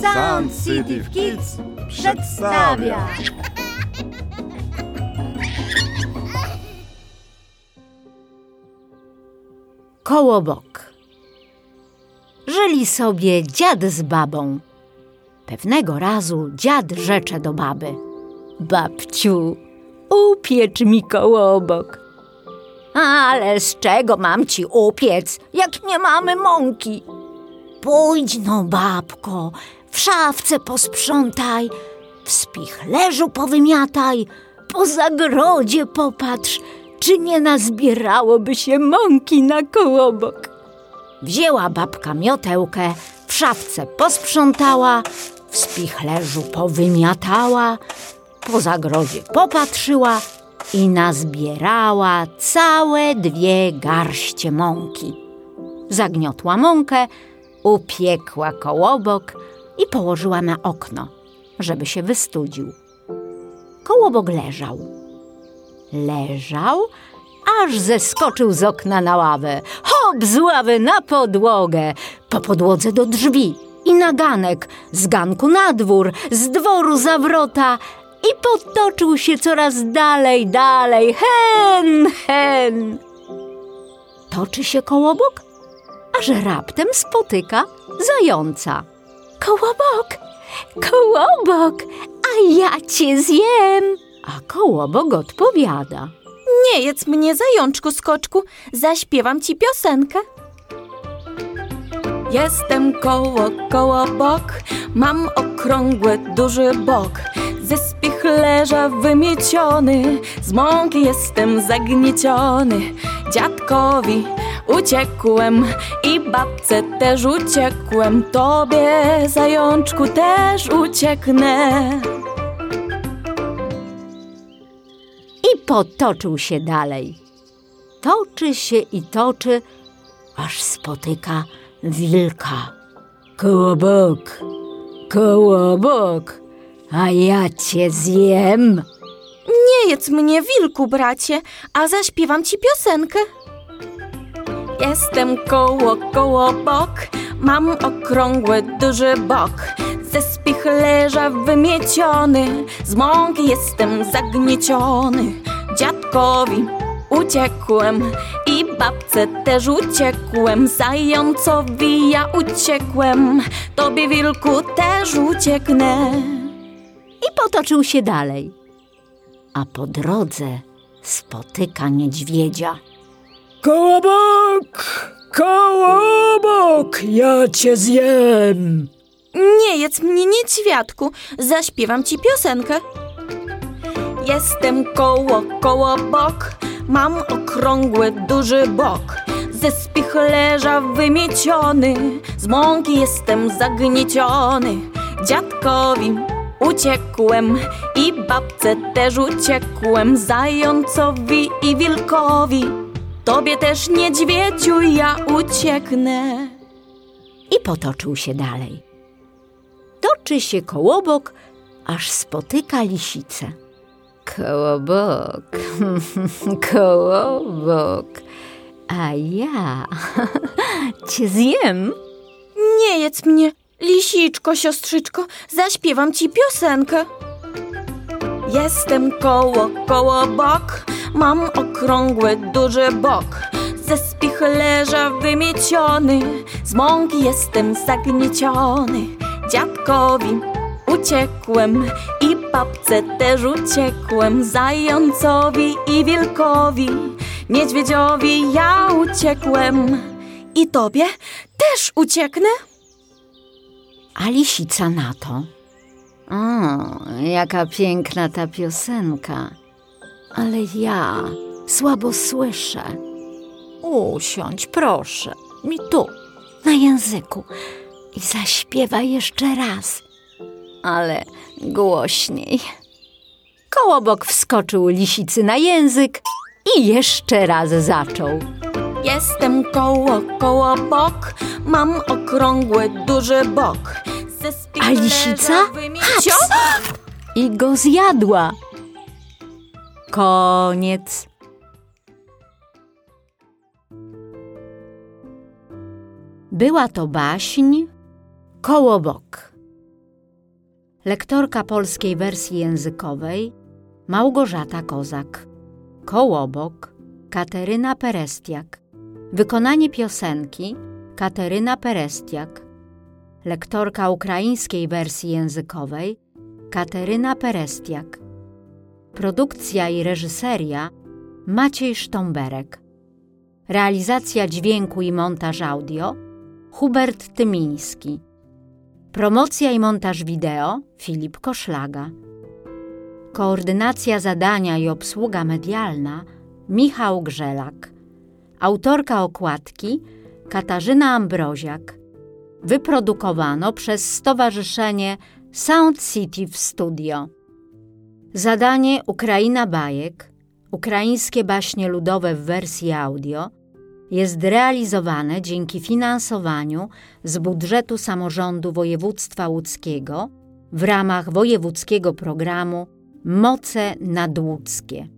Sensitive Kids przedstawia. Kołobok. Żyli sobie dziad z babą. Pewnego razu dziad rzecze do baby. Babciu, upiecz mi kołobok. Ale z czego mam ci upiec, jak nie mamy mąki? Pójdź no, babko, w szafce posprzątaj, w spichlerzu powymiataj, po zagrodzie popatrz, czy nie nazbierałoby się mąki na kołobok. Wzięła babka miotełkę, w szafce posprzątała, w spichlerzu powymiatała, po zagrodzie popatrzyła i nazbierała całe dwie garście mąki. Zagniotła mąkę, upiekła kołobok i położyła na okno, żeby się wystudził. Kołobok leżał. Leżał, aż zeskoczył z okna na ławę. Hop z ławy na podłogę, po podłodze do drzwi i na ganek, z ganku na dwór, z dworu za wrota i potoczył się coraz dalej, dalej, hen, hen. Toczy się kołobok, aż raptem spotyka zająca. Kołobok, kołobok, a ja cię zjem. A kołobok odpowiada. Nie jedz mnie, zajączku skoczku, zaśpiewam ci piosenkę. Jestem koło, koło bok, mam okrągły, duży bok. Ze spichlerza wymieciony, z mąki jestem zagnieciony. Dziadkowi uciekłem i babce też uciekłem. Tobie, zajączku, też ucieknę. i potoczył się dalej. Toczy się i toczy, aż spotyka wilka. Kołobok, kołobok, a ja cię zjem. Nie jedz mnie, wilku, bracie, a zaśpiewam ci piosenkę. Jestem koło, koło bok, mam okrągły, duży bok. Ze spichlerza wymieciony, z mąki jestem zagnieciony. Dziadkowi uciekłem i babce też uciekłem. Zającowi ja uciekłem, tobie wilku też ucieknę. I potoczył się dalej. A po drodze spotyka niedźwiedzia. Kołobok, kołobok, ja cię zjem. Nie jedz mnie, niedźwiadku, zaśpiewam ci piosenkę. Jestem koło, koło bok, mam okrągły, duży bok. Ze spichlerza wymieciony, z mąki jestem zagnieciony. Dziadkowi uciekłem i babce też uciekłem, zającowi i wilkowi. Tobie też niedźwiedziu ja ucieknę. I potoczył się dalej. Toczy się kołobok, aż spotyka lisicę. Kołobok, kołobok, a ja cię zjem. Nie jedz mnie, lisiczko, siostrzyczko, zaśpiewam ci piosenkę. Jestem koło, koło bok, mam okrągły, duży bok. Ze spichlerza wymieciony, z mąki jestem zagnieciony. Dziadkowi uciekłem i babce też uciekłem. Zającowi i wilkowi, niedźwiedziowi ja uciekłem. I tobie też ucieknę? A lisica na to. O, jaka piękna ta piosenka. Ale ja słabo słyszę. Usiądź, proszę, mi tu, na języku i zaśpiewaj jeszcze raz, ale głośniej. Kołobok wskoczył lisicy na język i jeszcze raz zaczął. Jestem koło, koło bok, mam okrągły, duży bok. A lisica? Haps! I go zjadła. Koniec. Była to baśń Kołobok. Lektorka polskiej wersji językowej Małgorzata Kozak. Kołobok Kateryna Perestiak. Wykonanie piosenki Kateryna Perestiak. Lektorka ukraińskiej wersji językowej Kateryna Perestiak. Produkcja i reżyseria Maciej Sztomberek. Realizacja dźwięku i montaż audio Hubert Tymiński. Promocja i montaż wideo Filip Koszlaga. Koordynacja zadania i obsługa medialna Michał Grzelak. Autorka okładki Katarzyna Ambroziak. Wyprodukowano przez Stowarzyszenie Sound City w Studio. Zadanie Ukraina Bajek, ukraińskie baśnie ludowe w wersji audio, jest realizowane dzięki finansowaniu z budżetu samorządu województwa łódzkiego w ramach wojewódzkiego programu Moce nadłódzkie.